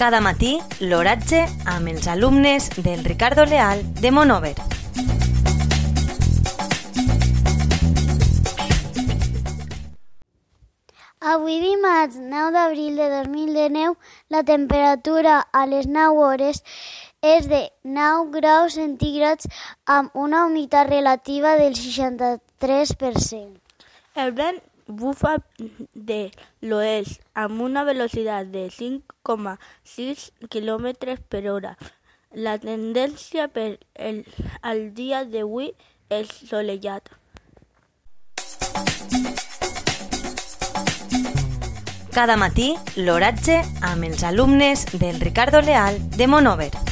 Cada matí, l'oratge amb els alumnes del Ricardo Leal de Monover. Avui dimarts 9 d'abril de 2019 la temperatura a les 9 hores és de 9 graus centígrads amb una humitat relativa del 63%. El vent bufa de l'oest amb una velocitat de 5,6 km per hora. La tendència per el, al dia d'avui és solellat. Cada matí, l'oratge amb els alumnes del Ricardo Leal de Monover.